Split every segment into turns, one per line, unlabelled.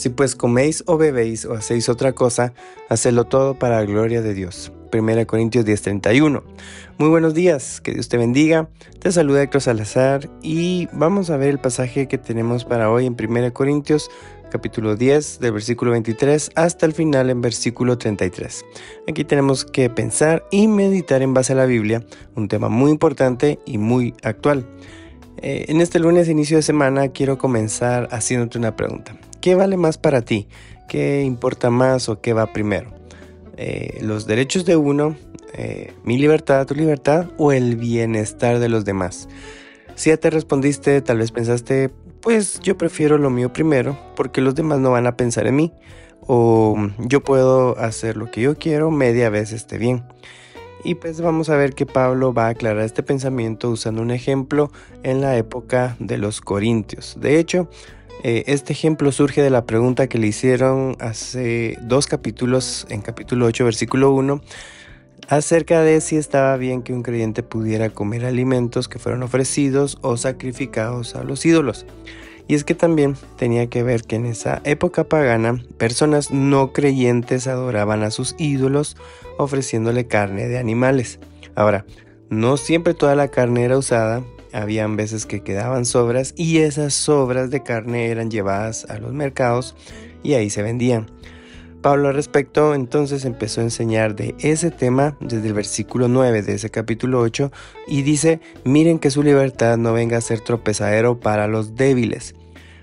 Si pues coméis o bebéis o hacéis otra cosa, hacedlo todo para la gloria de Dios. 1 Corintios 10:31. Muy buenos días, que Dios te bendiga. Te saluda Héctor Salazar y vamos a ver el pasaje que tenemos para hoy en 1 Corintios capítulo 10 del versículo 23 hasta el final en versículo 33. Aquí tenemos que pensar y meditar en base a la Biblia, un tema muy importante y muy actual. Eh, en este lunes inicio de semana quiero comenzar haciéndote una pregunta. ¿Qué vale más para ti? ¿Qué importa más o qué va primero? Eh, ¿Los derechos de uno, eh, mi libertad, tu libertad o el bienestar de los demás? Si ya te respondiste, tal vez pensaste, pues yo prefiero lo mío primero porque los demás no van a pensar en mí o yo puedo hacer lo que yo quiero, media vez esté bien. Y pues vamos a ver que Pablo va a aclarar este pensamiento usando un ejemplo en la época de los Corintios. De hecho, eh, este ejemplo surge de la pregunta que le hicieron hace dos capítulos, en capítulo 8, versículo 1, acerca de si estaba bien que un creyente pudiera comer alimentos que fueron ofrecidos o sacrificados a los ídolos. Y es que también tenía que ver que en esa época pagana personas no creyentes adoraban a sus ídolos ofreciéndole carne de animales. Ahora, no siempre toda la carne era usada, habían veces que quedaban sobras y esas sobras de carne eran llevadas a los mercados y ahí se vendían. Pablo al respecto entonces empezó a enseñar de ese tema desde el versículo 9 de ese capítulo 8 y dice, miren que su libertad no venga a ser tropezadero para los débiles,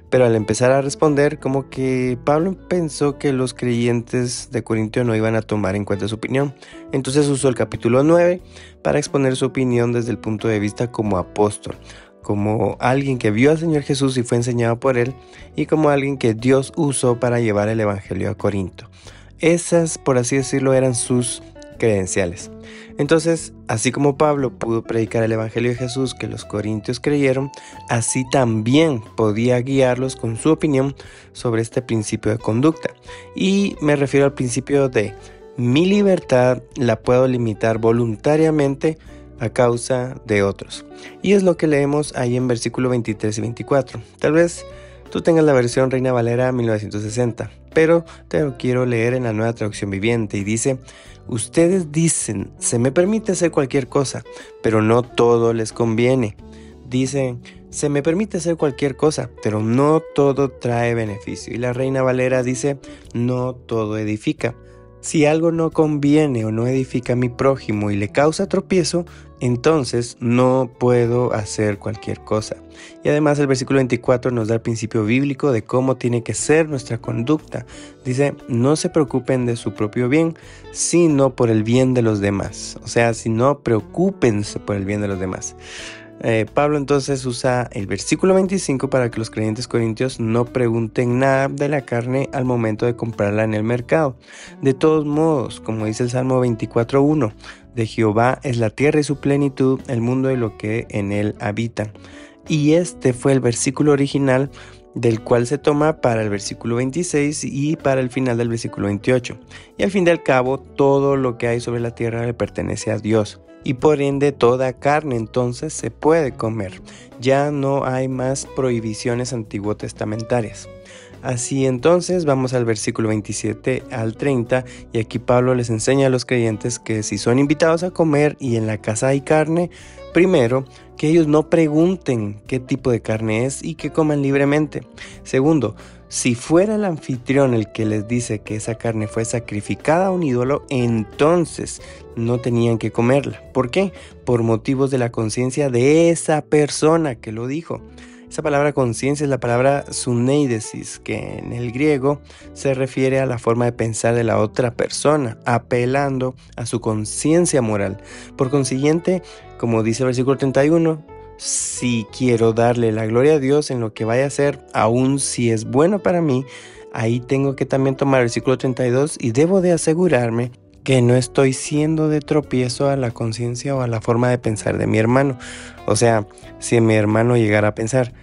pero al empezar a responder, como que Pablo pensó que los creyentes de Corintio no iban a tomar en cuenta su opinión. Entonces usó el capítulo 9 para exponer su opinión desde el punto de vista como apóstol, como alguien que vio al Señor Jesús y fue enseñado por él, y como alguien que Dios usó para llevar el Evangelio a Corinto. Esas, por así decirlo, eran sus credenciales. Entonces, así como Pablo pudo predicar el Evangelio de Jesús que los corintios creyeron, así también podía guiarlos con su opinión sobre este principio de conducta. Y me refiero al principio de mi libertad la puedo limitar voluntariamente a causa de otros. Y es lo que leemos ahí en versículo 23 y 24. Tal vez tú tengas la versión Reina Valera 1960, pero te lo quiero leer en la nueva traducción viviente y dice, Ustedes dicen, se me permite hacer cualquier cosa, pero no todo les conviene. Dicen, se me permite hacer cualquier cosa, pero no todo trae beneficio. Y la reina Valera dice, no todo edifica. Si algo no conviene o no edifica a mi prójimo y le causa tropiezo, entonces no puedo hacer cualquier cosa. Y además el versículo 24 nos da el principio bíblico de cómo tiene que ser nuestra conducta. Dice, no se preocupen de su propio bien, sino por el bien de los demás. O sea, si no, preocúpense por el bien de los demás. Eh, Pablo entonces usa el versículo 25 para que los creyentes corintios no pregunten nada de la carne al momento de comprarla en el mercado. De todos modos, como dice el Salmo 24.1, de Jehová es la tierra y su plenitud, el mundo y lo que en él habita. Y este fue el versículo original del cual se toma para el versículo 26 y para el final del versículo 28. Y al fin al cabo, todo lo que hay sobre la tierra le pertenece a Dios y por ende toda carne entonces se puede comer. Ya no hay más prohibiciones antiguo testamentarias. Así entonces vamos al versículo 27 al 30 y aquí Pablo les enseña a los creyentes que si son invitados a comer y en la casa hay carne, primero, que ellos no pregunten qué tipo de carne es y que coman libremente. Segundo, si fuera el anfitrión el que les dice que esa carne fue sacrificada a un ídolo, entonces no tenían que comerla. ¿Por qué? Por motivos de la conciencia de esa persona que lo dijo. Esa palabra conciencia es la palabra suneidesis, que en el griego se refiere a la forma de pensar de la otra persona, apelando a su conciencia moral. Por consiguiente, como dice el versículo 31, si quiero darle la gloria a Dios en lo que vaya a hacer, aun si es bueno para mí, ahí tengo que también tomar el versículo 32 y debo de asegurarme que no estoy siendo de tropiezo a la conciencia o a la forma de pensar de mi hermano. O sea, si mi hermano llegara a pensar,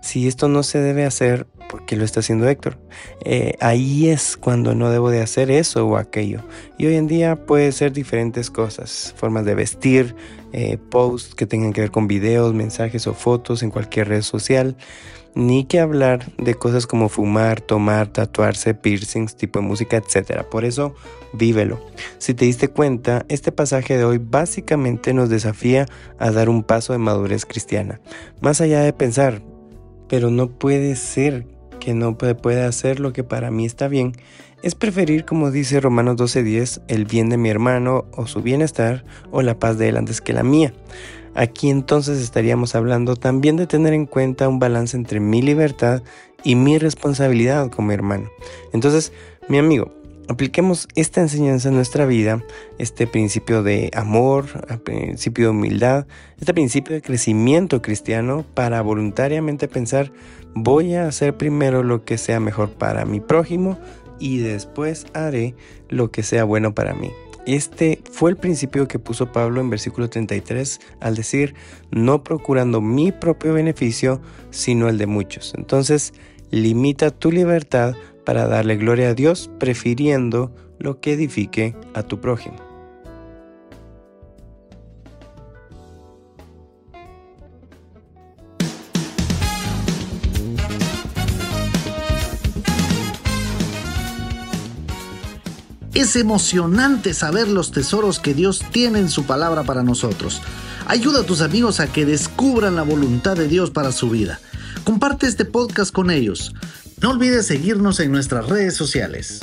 si esto no se debe hacer, ¿por qué lo está haciendo Héctor? Eh, ahí es cuando no debo de hacer eso o aquello. Y hoy en día puede ser diferentes cosas, formas de vestir, eh, posts que tengan que ver con videos, mensajes o fotos en cualquier red social ni que hablar de cosas como fumar, tomar, tatuarse, piercings, tipo de música, etc. Por eso, vívelo. Si te diste cuenta, este pasaje de hoy básicamente nos desafía a dar un paso de madurez cristiana. Más allá de pensar, pero no puede ser que no puede hacer lo que para mí está bien, es preferir, como dice Romanos 12:10, el bien de mi hermano o su bienestar o la paz de él antes que la mía. Aquí entonces estaríamos hablando también de tener en cuenta un balance entre mi libertad y mi responsabilidad como hermano. Entonces, mi amigo, apliquemos esta enseñanza en nuestra vida, este principio de amor, este principio de humildad, este principio de crecimiento cristiano para voluntariamente pensar, voy a hacer primero lo que sea mejor para mi prójimo y después haré lo que sea bueno para mí. Este fue el principio que puso Pablo en versículo 33 al decir, no procurando mi propio beneficio, sino el de muchos. Entonces, limita tu libertad para darle gloria a Dios, prefiriendo lo que edifique a tu prójimo.
Es emocionante saber los tesoros que Dios tiene en su palabra para nosotros. Ayuda a tus amigos a que descubran la voluntad de Dios para su vida. Comparte este podcast con ellos. No olvides seguirnos en nuestras redes sociales.